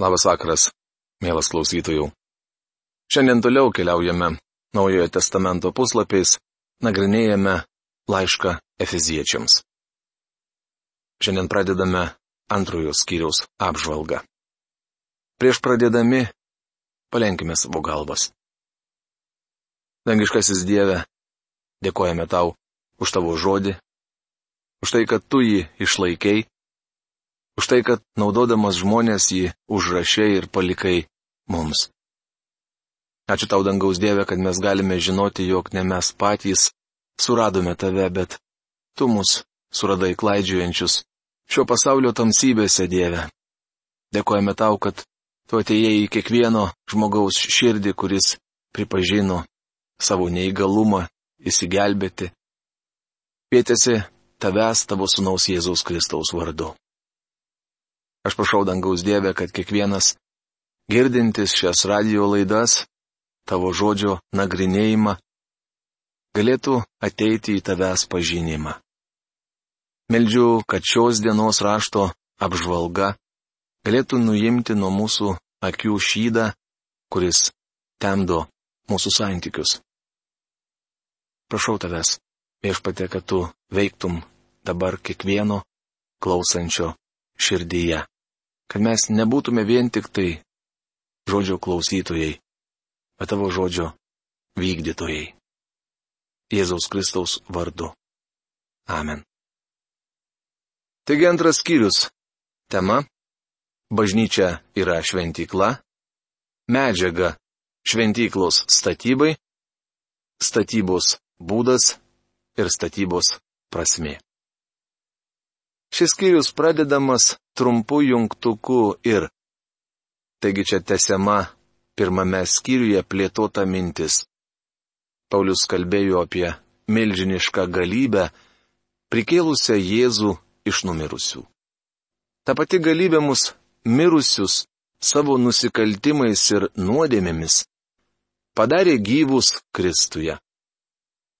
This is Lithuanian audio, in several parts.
Labas vakaras, mielas klausytojų. Šiandien toliau keliaujame Naujojo testamento puslapiais, nagrinėjame laišką Efeziečiams. Šiandien pradedame antrojo skyriaus apžvalgą. Prieš pradėdami, palenkime savo galvas. Dangiškasis Dieve, dėkojame tau už tavo žodį, už tai, kad tu jį išlaikėjai, už tai, kad naudodamas žmonės jį užrašiai ir palikai mums. Ačiū tau dangaus Dieve, kad mes galime žinoti, jog ne mes patys suradome tave, bet tu mus suradai klaidžiuojančius šio pasaulio tamsybėse, Dieve. Dėkojame tau, kad tu atėjai į kiekvieno žmogaus širdį, kuris pripažino savo neįgalumą įsigelbėti. Pietėsi tavęs tavo sunaus Jėzaus Kristaus vardu. Aš prašau dangaus Dievę, kad kiekvienas girdintis šias radio laidas, tavo žodžio nagrinėjimą, galėtų ateiti į tavęs pažinimą. Meldžiu, kad šios dienos rašto apžvalga galėtų nuimti nuo mūsų akių šydą, kuris temdo mūsų santykius. Prašau tavęs, viešpatė, kad tu veiktum dabar kiekvieno klausančio širdyje kad mes nebūtume vien tik tai žodžio klausytojai, bet tavo žodžio vykdytojai. Jėzaus Kristaus vardu. Amen. Taigi antras skyrius. Tema - bažnyčia yra šventykla, medžiaga - šventyklos statybai, statybos būdas ir statybos prasme. Šis skyrius pradedamas trumpu jungtuku ir. Taigi čia tesiama pirmame skyriuje plėtota mintis. Paulius kalbėjo apie milžinišką galybę, prikėlusią Jėzų iš numirusių. Ta pati galybė mus mirusius savo nusikaltimais ir nuodėmėmis padarė gyvus Kristuje.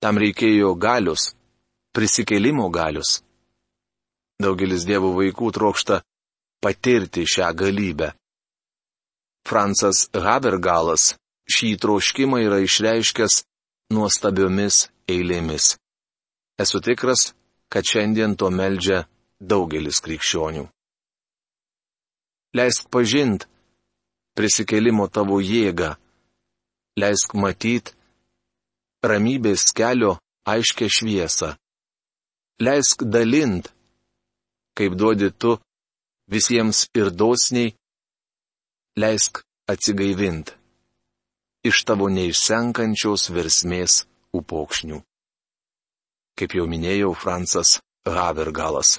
Tam reikėjo galios, prisikėlimo galios. Daugelis dievų vaikų trokšta patirti šią galybę. Fransas Habergalas šį troškimą yra išreiškęs nuostabiomis eilėmis. Esu tikras, kad šiandien to meldžia daugelis krikščionių. Leisk pažint prisikelimo tavo jėgą, leisk matyt ramybės kelio aiškę šviesą, leisk dalint kaip duodi tu, visiems ir dosniai, leisk atsigaivint iš tavo neišsenkančios versmės upokšnių. Kaip jau minėjau, Francas Havergalas.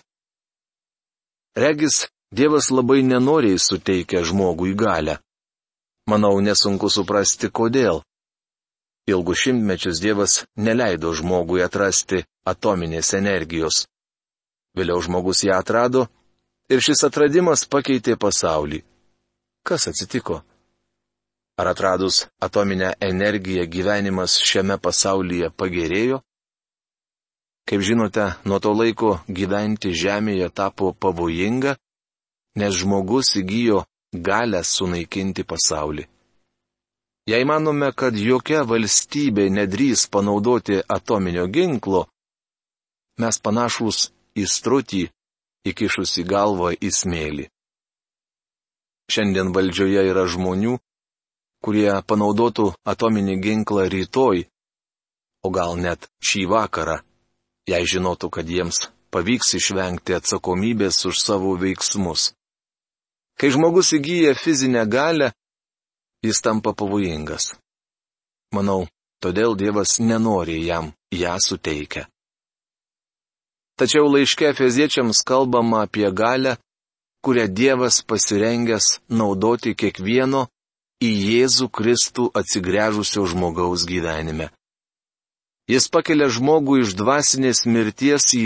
Regis, Dievas labai nenoriai suteikia žmogui galę. Manau, nesunku suprasti, kodėl. Ilgus šimtmečius Dievas neleido žmogui atrasti atominės energijos. Vėliau žmogus ją atrado ir šis atradimas pakeitė pasaulį. Kas atsitiko? Ar atradus atominę energiją gyvenimas šiame pasaulyje pagerėjo? Kaip žinote, nuo to laiko gyventi Žemėje tapo pavojinga, nes žmogus įgyjo galę sunaikinti pasaulį. Jei manome, kad jokia valstybė nedrys panaudoti atominio ginklo, mes panašus į strutį, įkišusi galvą į smėlį. Šiandien valdžioje yra žmonių, kurie panaudotų atominį ginklą rytoj, o gal net šį vakarą, jei žinotų, kad jiems pavyks išvengti atsakomybės už savo veiksmus. Kai žmogus įgyja fizinę galę, jis tampa pavojingas. Manau, todėl Dievas nenori jam ją suteikę. Tačiau laiške feziečiams kalbama apie galę, kurią Dievas pasirengęs naudoti kiekvieno į Jėzų Kristų atsigręžusio žmogaus gyvenime. Jis pakelia žmogų iš dvasinės mirties į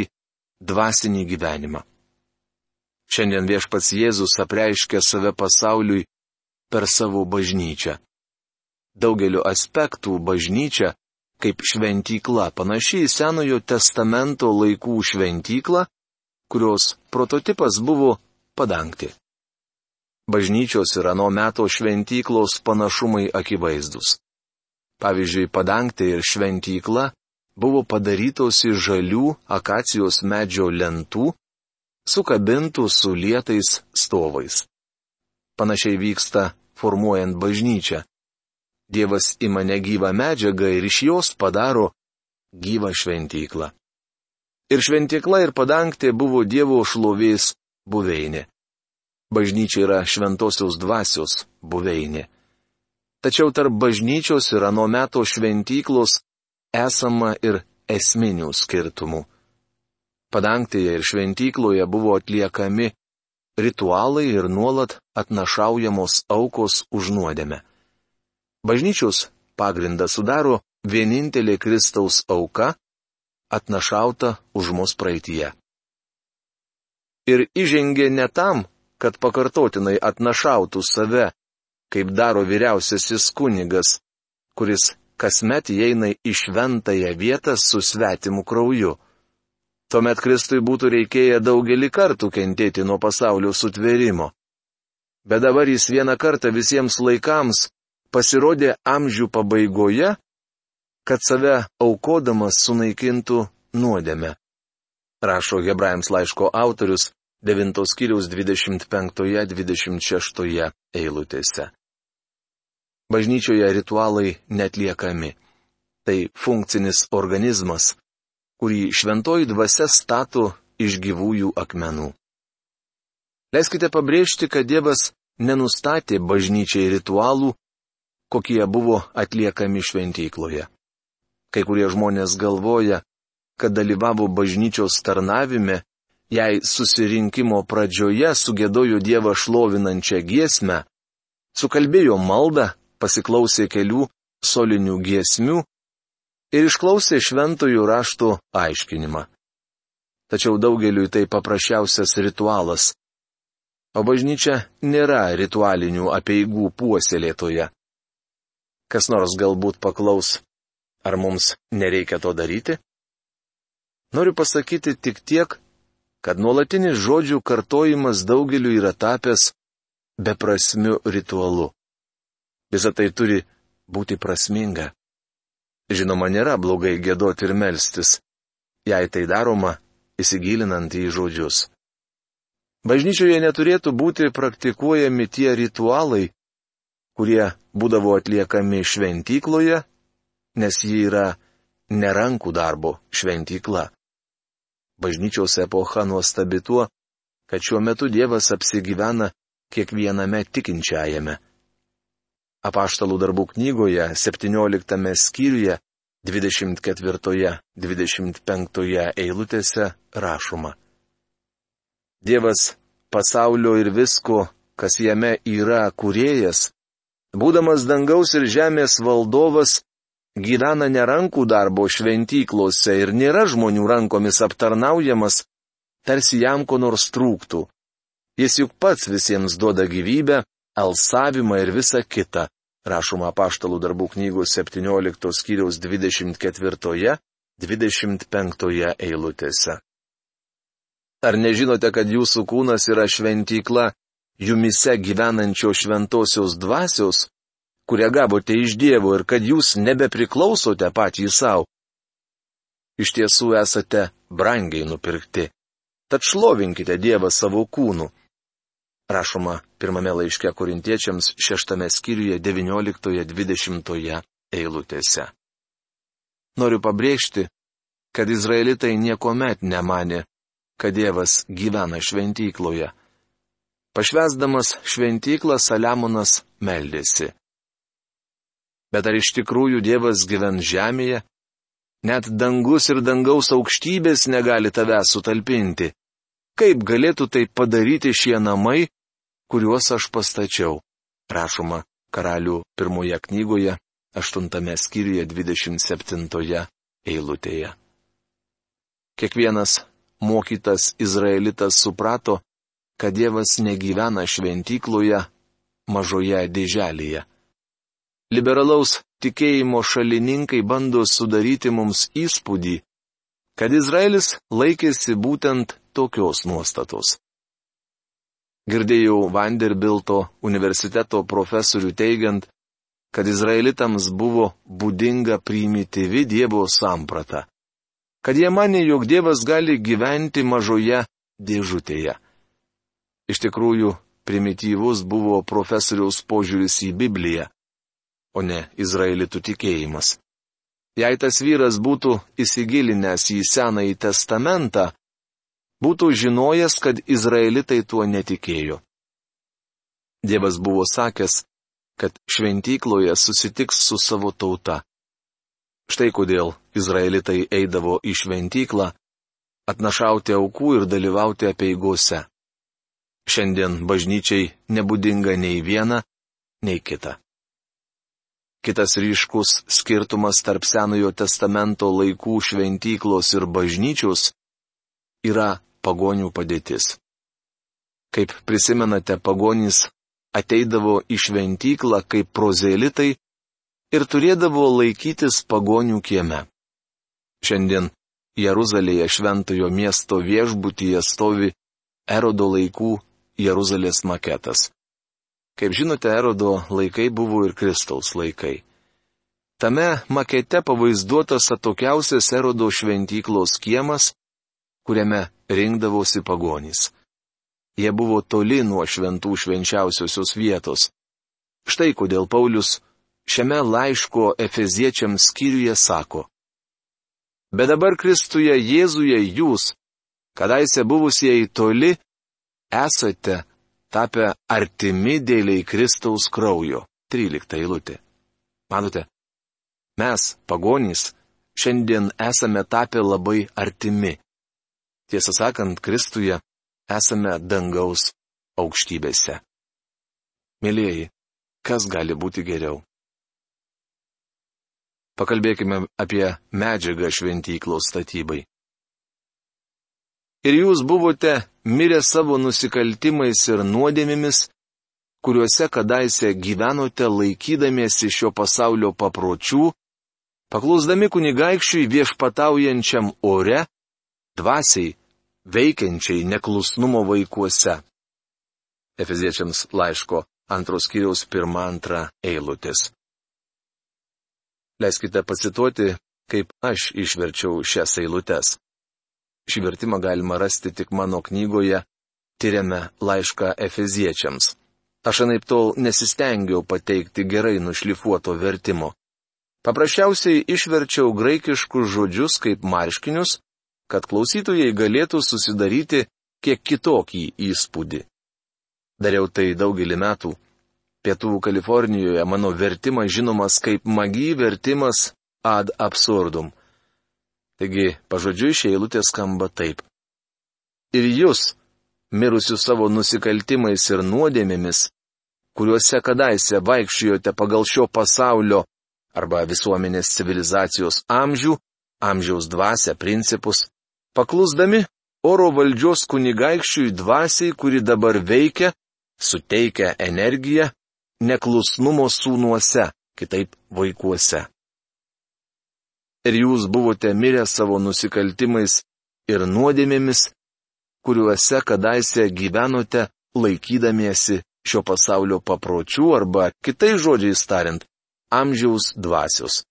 dvasinį gyvenimą. Šiandien viešpats Jėzus apreiškia save pasauliui per savo bažnyčią. Daugeliu aspektų bažnyčia kaip šventykla, panaši į Senojo testamento laikų šventyklą, kurios prototipas buvo padangti. bažnyčios ir ano meto šventyklos panašumai akivaizdus. Pavyzdžiui, padangtė ir šventykla buvo padarytos iš žalių akacijos medžio lentų, sukabintų su lietais stovais. Panašiai vyksta formuojant bažnyčią. Dievas ima negyvą medžiagą ir iš jos padaro gyvą šventyklą. Ir šventykla ir padangtė buvo Dievo šlovės buveinė. Bažnyčia yra šventosios dvasios buveinė. Tačiau tarp bažnyčios ir ano meto šventyklos esama ir esminių skirtumų. Padangtėje ir šventykloje buvo atliekami ritualai ir nuolat atnašaujamos aukos už nuodėmę. Bažnyčios pagrindą sudaro vienintelė Kristaus auka, atnašauta už mus praeitie. Ir įžengė ne tam, kad pakartotinai atnašautų save kaip daro vyriausiasis kunigas, kuris kasmet įeina į šventąją vietą su svetimu krauju. Tuomet Kristui būtų reikėję daugelį kartų kentėti nuo pasaulio sutvėrimo. Bet dabar jis vieną kartą visiems laikams pasirodė amžių pabaigoje, kad save aukodamas sunaikintų nuodėme. Rašo Hebrajams laiško autorius 9 skyriaus 25-26 eilutėse. Bažnyčioje ritualai netliekami. Tai funkcinis organizmas, kurį šventoji dvasia stato iš gyvųjų akmenų. Leiskite pabrėžti, kad Dievas nenustatė bažnyčiai ritualų, kokie buvo atliekami šventykloje. Kai kurie žmonės galvoja, kad dalyvavo bažnyčios tarnavime, jei susirinkimo pradžioje sugėdojo Dievą šlovinančią giesmę, sukalbėjo maldą pasiklausė kelių solinių giesmių ir išklausė šventojų raštų aiškinimą. Tačiau daugeliui tai paprasčiausias ritualas. O bažnyčia nėra ritualinių apieigų puoselėtoje. Kas nors galbūt paklaus, ar mums nereikia to daryti? Noriu pasakyti tik tiek, kad nuolatinis žodžių kartojimas daugeliu yra tapęs beprasmiu ritualu. Visą tai turi būti prasminga. Žinoma, nėra blogai gėdoti ir melstis, jei tai daroma įsigilinant į žodžius. Bažnyčioje neturėtų būti praktikuojami tie ritualai, kurie būdavo atliekami šventykloje, nes ji yra nerankų darbo šventykla. Bažnyčios epocha nuostabi tuo, kad šiuo metu Dievas apsigyvena kiekviename tikinčiajame. Apaštalų darbų knygoje 17 skyriuje 24-25 eilutėse rašoma. Dievas pasaulio ir visko, kas jame yra kuriejas, būdamas dangaus ir žemės valdovas, gyvena ne rankų darbo šventyklose ir nėra žmonių rankomis aptarnaujamas, tarsi jam ko nors trūktų. Jis juk pats visiems duoda gyvybę, alsavimą ir visą kitą rašoma paštalų darbų knygos 17 skyriaus 24-25 eilutėse. Ar nežinote, kad jūsų kūnas yra šventykla jumise gyvenančio šventosios dvasios, kurią gavote iš Dievo ir kad jūs nebepriklausote patys savo? Iš tiesų esate brangiai nupirkti. Tad šlovinkite Dievą savo kūnu rašoma pirmame laiške korintiečiams šeštame skyriuje 19-20 eilutėse. Noriu pabrėžti, kad izraelitai niekuomet nemanė, kad Dievas gyvena šventykloje. Pašvesdamas šventyklą Saliamonas meldėsi. Bet ar iš tikrųjų Dievas gyven žemėje? Net dangus ir dangaus aukštybės negali tave sutalpinti. Kaip galėtų tai padaryti šie namai, kuriuos aš pastačiau? Rašoma karalių pirmoje knygoje, aštuntame skyriuje 27 eilutėje. Kiekvienas mokytas izraelitas suprato, kad Dievas negyvena šventykloje, mažoje dėželėje. Liberalaus tikėjimo šalininkai bando sudaryti mums įspūdį, kad Izraelis laikėsi būtent tokios nuostatos. Girdėjau Vanderbilto universiteto profesorių teigiant, kad izraelitams buvo būdinga primityvi Dievo samprata. Kad jie mane, jog Dievas gali gyventi mažoje dėžutėje. Iš tikrųjų, primityvus buvo profesoriaus požiūris į Bibliją, o ne izraelitų tikėjimas. Jei tas vyras būtų įsigilinęs į Senąjį testamentą, būtų žinojęs, kad izraelitai tuo netikėjo. Dievas buvo sakęs, kad šventykloje susitiks su savo tauta. Štai kodėl izraelitai eidavo į šventyklą, atnašauti aukų ir dalyvauti apieigose. Šiandien bažnyčiai nebūdinga nei viena, nei kita. Kitas ryškus skirtumas tarp Senojo testamento laikų šventyklos ir bažnyčios yra pagonių padėtis. Kaip prisimenate, pagonys ateidavo į šventyklą kaip prozelitai ir turėdavo laikytis pagonių kieme. Šiandien Jeruzalėje šventojo miesto viešbutyje stovi Erodo laikų Jeruzalės maketas. Kaip žinote, Erodo laikai buvo ir Kristaus laikai. Tame makete pavaizduotas atokiausias Erodo šventyklos kiemas, kuriame rinkdavosi pagonys. Jie buvo toli nuo šventų švenčiausiosios vietos. Štai kodėl Paulius šiame laiško Efeziečiams skyriuje sako. Bet dabar Kristuje Jėzuje jūs, kadaise buvusieji toli, esate tapę artimi dėliai Kristaus kraujo. 13 eilutė. Manote, mes, pagonys, šiandien esame tapę labai artimi. Tiesą sakant, Kristuje esame dangaus aukštybėse. Mėlyjeji, kas gali būti geriau? Pakalbėkime apie medžiagą šventyklos statybai. Ir jūs buvote mirę savo nusikaltimais ir nuodėmėmis, kuriuose kadaise gyvenote laikydamiesi šio pasaulio papročių, paklusdami kunigaikščiui viešpataujančiam ore, dvasiai, veikiančiai neklusnumo vaikuose. Efeziečiams laiško antros kiriaus pirmą antrą eilutės. Leiskite pacituoti, kaip aš išverčiau šias eilutes. Šį vertimą galima rasti tik mano knygoje Tyriame laišką Efeziečiams. Aš anaip tol nesistengiau pateikti gerai nušlifuoto vertimo. Paprasčiausiai išverčiau graikiškus žodžius kaip marškinius, kad klausytojai galėtų susidaryti kiek kitokį įspūdį. Dariau tai daugelį metų. Pietų Kalifornijoje mano vertimas žinomas kaip magi vertimas ad absurdum. Taigi, pažodžiui, šie eilutė skamba taip. Ir jūs, mirusių savo nusikaltimais ir nuodėmėmis, kuriuose kadaise vaikščiojote pagal šio pasaulio arba visuomenės civilizacijos amžių, amžiaus dvasę, principus, Paklusdami oro valdžios kunigaikščiui dvasiai, kuri dabar veikia, suteikia energiją neklusnumo sūnuose, kitaip vaikuose. Ir jūs buvote mirę savo nusikaltimais ir nuodėmėmis, kuriuose kadaise gyvenote laikydamiesi šio pasaulio papročių arba kitai žodžiais tariant, amžiaus dvasios.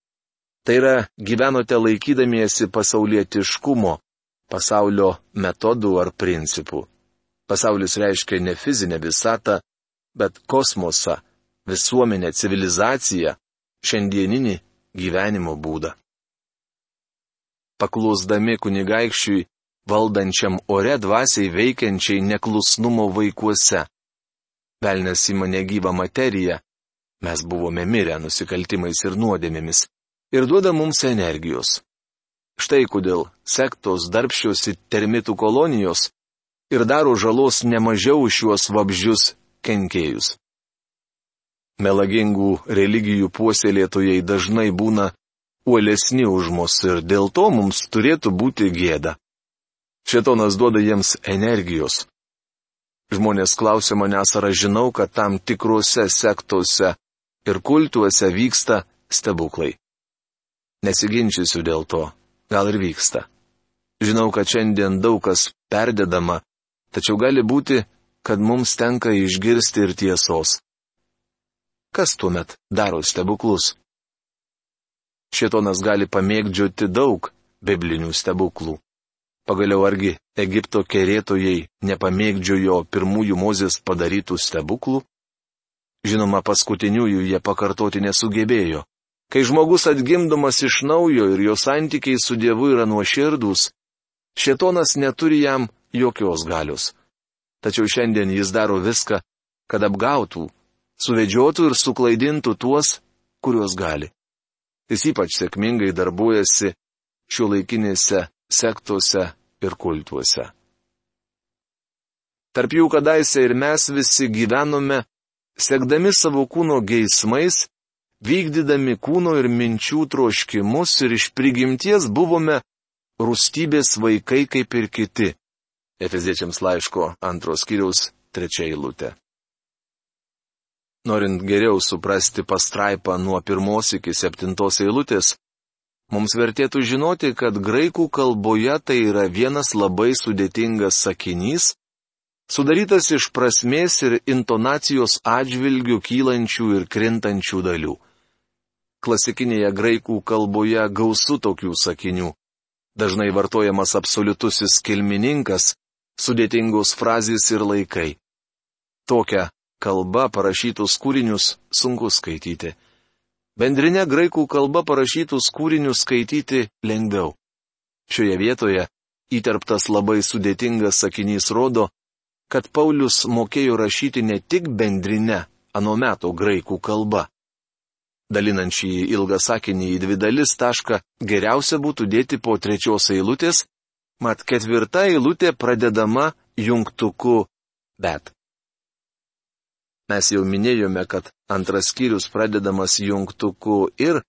Tai yra, gyvenote laikydamiesi pasaulietiškumo, pasaulio metodų ar principų. Pasaulis reiškia ne fizinę visatą, bet kosmosą, visuomenę, civilizaciją, šiandieninį gyvenimo būdą. Paklusdami kunigaikščiui, valdančiam ore dvasiai veikiančiai neklusnumo vaikuose. Velnes į mane gyvą materiją, mes buvome mirę nusikaltimais ir nuodėmėmis, ir duoda mums energijos. Štai kodėl sektos darbščiusi termitų kolonijos ir daro žalos nemažiau šiuos vabžius kenkėjus. Melagingų religijų puoselėtojai dažnai būna uolesni už mus ir dėl to mums turėtų būti gėda. Šetonas duoda jiems energijos. Žmonės klausia manęs, ar aš žinau, kad tam tikrose sektose ir kultuose vyksta stebuklai. Nesiginčysiu dėl to, gal ir vyksta. Žinau, kad šiandien daug kas perdedama, tačiau gali būti, kad mums tenka išgirsti ir tiesos. Kas tuomet daro stebuklus? Šitonas gali pamėgdžioti daug biblinių stebuklų. Pagaliau argi Egipto kerėtojai nepamėgdžiojo pirmųjų Mozės padarytų stebuklų? Žinoma, paskutiniųjų jie pakartoti nesugebėjo. Kai žmogus atgimdomas iš naujo ir jo santykiai su Dievu yra nuoširdus, šetonas neturi jam jokios galios. Tačiau šiandien jis daro viską, kad apgautų, suvedžiotų ir suklaidintų tuos, kuriuos gali. Jis ypač sėkmingai darbuojasi šio laikinėse sektuose ir kultuose. Tarp jų kadaise ir mes visi gyvenome, sekdami savo kūno geismais, vykdydami kūno ir minčių troškimus ir iš prigimties buvome rūstybės vaikai kaip ir kiti. Efeziečiams laiško antros kiriaus trečia eilutė. Norint geriau suprasti pastraipą nuo pirmos iki septintos eilutės, Mums vertėtų žinoti, kad graikų kalboje tai yra vienas labai sudėtingas sakinys, sudarytas iš prasmės ir intonacijos atžvilgių kylančių ir krintančių dalių. Klasikinėje graikų kalboje gausu tokių sakinių. Dažnai vartojamas absoliutusis kilmininkas, sudėtingos frazės ir laikai. Tokią kalbą parašytus kūrinius sunku skaityti. Bendrinė graikų kalba parašytus kūrinius skaityti lengviau. Šioje vietoje įterptas labai sudėtingas sakinys rodo, kad Paulius mokėjo rašyti ne tik bendrinę, anu meto graikų kalba. Dalinant šį ilgą sakinį į dvi dalis tašką geriausia būtų dėti po trečios eilutės, mat ketvirta eilutė pradedama jungtuku bet. Mes jau minėjome, kad antras skyrius pradedamas jungtuku ir,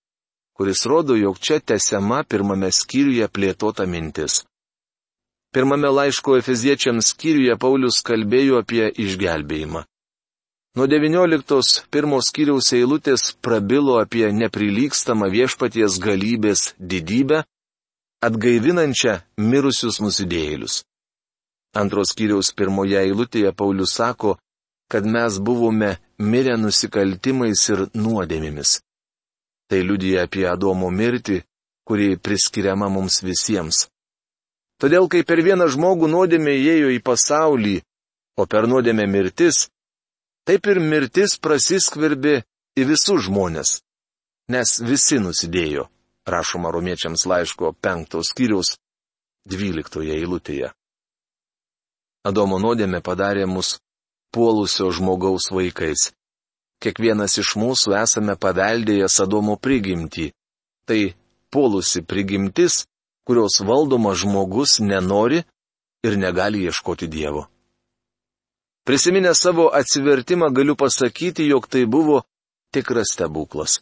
kuris rodo, jog čia tesiama pirmame skyriuje plėtota mintis. Pirmame laiško Efeziečiams skyriuje Paulius kalbėjo apie išgelbėjimą. Nuo 19 pirmos skyriaus eilutės prabilo apie neprilykstamą viešpaties galybės didybę, atgaivinančią mirusius nusidėjėlius. Antros skyriaus pirmoje eilutėje Paulius sako, kad mes buvome mirę nusikaltimais ir nuodėmėmis. Tai liudija apie Adomo mirtį, kuri priskiriama mums visiems. Todėl, kai per vieną žmogų nuodėmė įėjo į pasaulį, o per nuodėmę mirtis, taip ir mirtis prasiskverbė į visus žmonės. Nes visi nusidėjo, rašoma romiečiams laiško penktos skyriaus dvyliktoje eilutėje. Adomo nuodėmė padarė mus puolusio žmogaus vaikais. Kiekvienas iš mūsų esame paveldėję Sadomo prigimtį. Tai puolusi prigimtis, kurios valdoma žmogus nenori ir negali ieškoti Dievo. Prisiminę savo atsivertimą galiu pasakyti, jog tai buvo tikras stebuklas.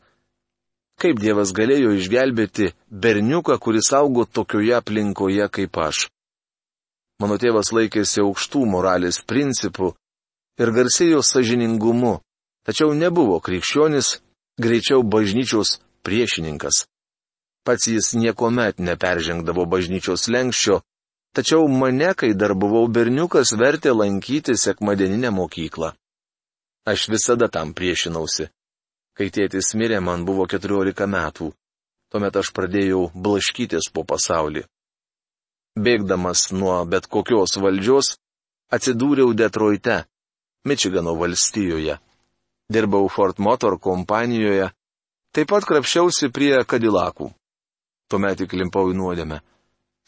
Kaip Dievas galėjo išgelbėti berniuką, kuris augo tokioje aplinkoje kaip aš? Mano tėvas laikėsi aukštų moralės principų ir garsėjo sažiningumu, tačiau nebuvo krikščionis, greičiau bažnyčios priešininkas. Pats jis niekuomet neperžengdavo bažnyčios lenkščio, tačiau mane, kai dar buvau berniukas, vertė lankyti sekmadieninę mokyklą. Aš visada tam priešinausi. Kai tėtis mirė, man buvo 14 metų. Tuomet aš pradėjau blaškytis po pasaulį. Bėgdamas nuo bet kokios valdžios, atsidūriau Detroite, Mičigano valstijoje. Dirbau Fort Motor kompanijoje, taip pat krapščiausi prie kadilakų. Tuomet įklimpau į nuodėmę.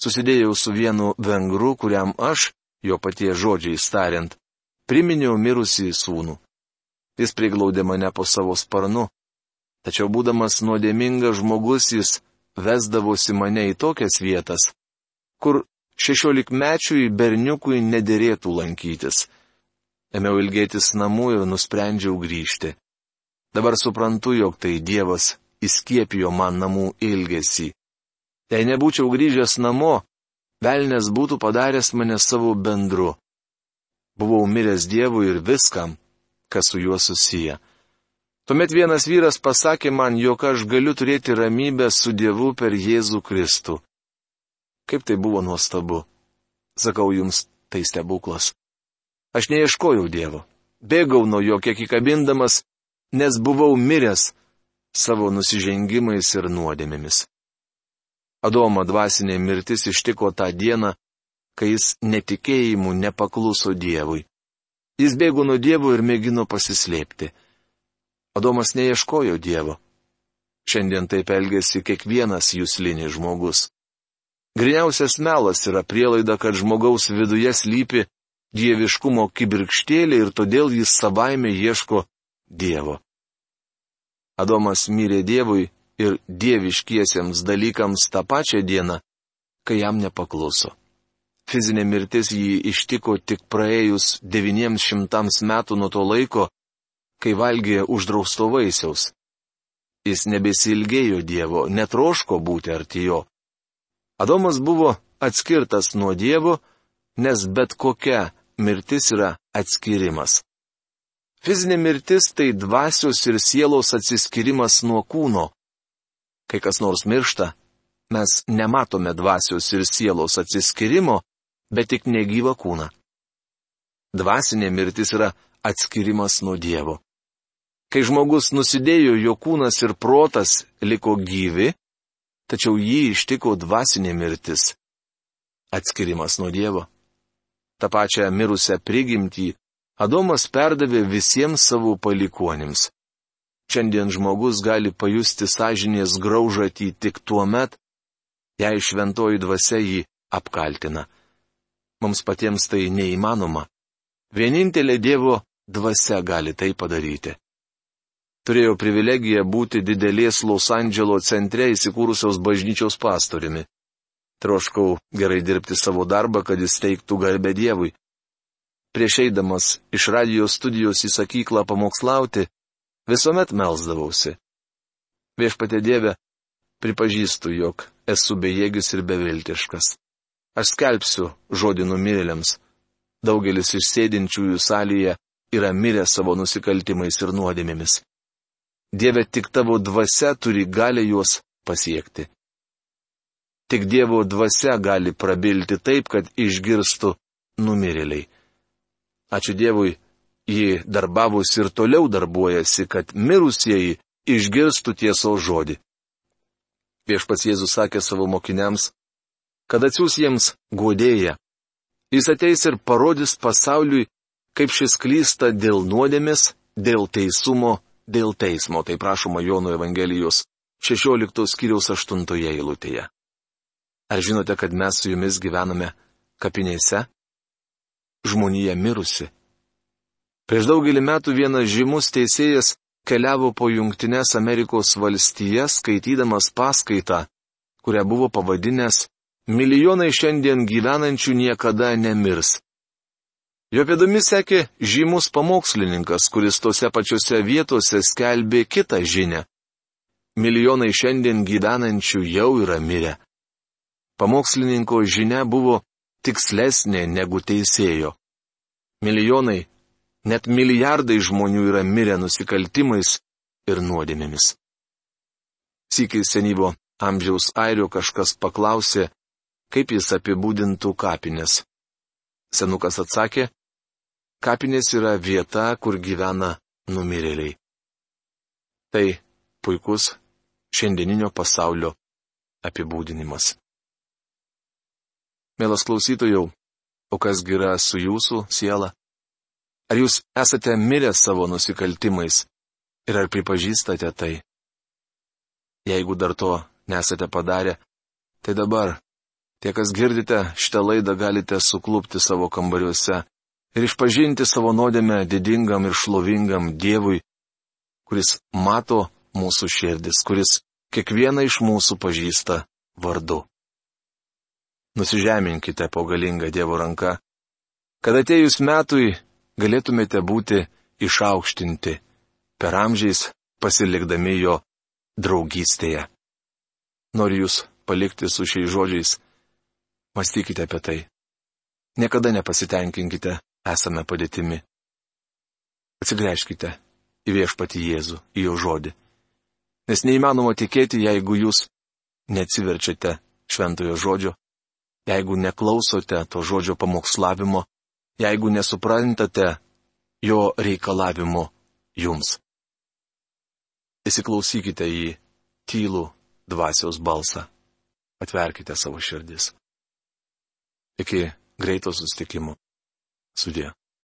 Susidėjau su vienu vengru, kuriam aš, jo patie žodžiai tariant, priminiau mirusį sūnų. Jis priglaudė mane po savo sparnu, tačiau būdamas nuodėmingas žmogus jis vesdavosi mane į tokias vietas, kur šešiolikmečiui berniukui nederėtų lankytis ėmiau ilgėtis namų ir nusprendžiau grįžti. Dabar suprantu, jog tai Dievas įskiepijo man namų ilgesį. Jei nebūčiau grįžęs namo, velnės būtų padaręs mane savo bendru. Buvau miręs Dievui ir viskam, kas su juo susiję. Tuomet vienas vyras pasakė man, jog aš galiu turėti ramybę su Dievu per Jėzų Kristų. Kaip tai buvo nuostabu. Sakau jums, tai stebuklas. Aš neieškojau Dievo. Bėgau nuo jo kiek įkabindamas, nes buvau miręs savo nusižengimais ir nuodėmėmis. Adomo dvasinė mirtis ištiko tą dieną, kai jis netikėjimu nepakluso Dievui. Jis bėgo nuo Dievo ir mėgino pasislėpti. Adomas neieškojo Dievo. Šiandien taip elgesi kiekvienas jūslinis žmogus. Griniausias melas yra prielaida, kad žmogaus viduje slypi dieviškumo kibirkštėlė ir todėl jis savaime ieško Dievo. Adomas mirė Dievui ir dieviškiesiems dalykams tą pačią dieną, kai jam nepakluso. Fizinė mirtis jį ištiko tik praėjus 900 metų nuo to laiko, kai valgė uždrausto vaisiaus. Jis nebesilgėjo Dievo, netroško būti arti jo. Adomas buvo atskirtas nuo Dievo, nes bet kokia mirtis yra atskirimas. Fizinė mirtis tai dvasios ir sielos atsiskirimas nuo kūno. Kai kas nors miršta, mes nematome dvasios ir sielos atsiskirimo, bet tik negyvą kūną. Dvasinė mirtis yra atskirimas nuo Dievo. Kai žmogus nusidėjo, jo kūnas ir protas liko gyvi, tačiau jį ištiko dvasinė mirtis. Atskirimas nuo Dievo. Ta pačia mirusią prigimtį Adomas perdavė visiems savo palikonims. Šiandien žmogus gali pajusti sąžinės graužatį tik tuo met, jei šventoji dvasia jį apkaltina. Mums patiems tai neįmanoma. Vienintelė Dievo dvasia gali tai padaryti. Turėjau privilegiją būti didelės Los Andželo centre įsikūrusios bažnyčios pastoriumi. Troškau gerai dirbti savo darbą, kad jis teiktų garbę Dievui. Prieš eidamas iš radijos studijos į sakyklą pamokslauti, visuomet melzdavausi. Viešpatė Dieve, pripažįstu, jog esu bejėgis ir beviltiškas. Aš skelbsiu žodį numirėliams. Daugelis iš sėdinčiųjų salėje yra mirę savo nusikaltimais ir nuodėmėmis. Dieve tik tavo dvasia turi galę juos pasiekti. Tik Dievo dvasia gali prabilti taip, kad išgirstų numirėliai. Ačiū Dievui, ji darbavosi ir toliau darbuojasi, kad mirusieji išgirstų tiesos žodį. Viešpats Jėzus sakė savo mokiniams, kad atsiūs jiems godėją. Jis ateis ir parodys pasauliui, kaip šis klysta dėl nuodėmės, dėl teisumo, dėl teismo, tai prašoma Jono Evangelijos 16 skyriaus 8 eilutėje. Ar žinote, kad mes su jumis gyvename kapinėse? Žmonija mirusi. Prieš daugelį metų vienas žymus teisėjas keliavo po Junktinės Amerikos valstijas, skaitydamas paskaitą, kurią buvo pavadinęs milijonai šiandien gyvenančių niekada nemirs. Jo pėdomis sekė žymus pamokslininkas, kuris tose pačiose vietose skelbė kitą žinę. Milijonai šiandien gyvenančių jau yra mirę. Pamokslininko žinia buvo tikslesnė negu teisėjo. Milijonai, net milijardai žmonių yra mirę nusikaltimais ir nuodėmėmis. Sykiai senyvo amžiaus airio kažkas paklausė, kaip jis apibūdintų kapinės. Senukas atsakė, kapinės yra vieta, kur gyvena numirėliai. Tai puikus šiandieninio pasaulio apibūdinimas. Mielas klausytojau, o kas yra su jūsų siela? Ar jūs esate mirę savo nusikaltimais ir ar pripažįstate tai? Jeigu dar to nesate padarę, tai dabar Tie, kas girdite šitą laidą, galite suklūpti savo kambariuose ir išpažinti savo nuodėmę didingam ir šlovingam Dievui, kuris mato mūsų širdis, kuris kiekvieną iš mūsų pažįsta vardu. Nusižeminkite po galingą Dievo ranką, kad atejus metui galėtumėte būti išaukštinti, per amžiais pasilikdami jo draugystėje. Noriu jūs palikti su šiais žodžiais Mąstykite apie tai. Niekada nepasitenkinkite esame padėtimi. Atsigręžkite į viešpati Jėzų, į jo žodį. Nes neįmanoma tikėti, jeigu jūs neatsiverčiate šventojo žodžio, jeigu neklausote to žodžio pamokslavimo, jeigu nesuprantate jo reikalavimo jums. Įsiklausykite į tylų dvasios balsą. Atverkite savo širdis. Iki greito sustikimo. Sudė.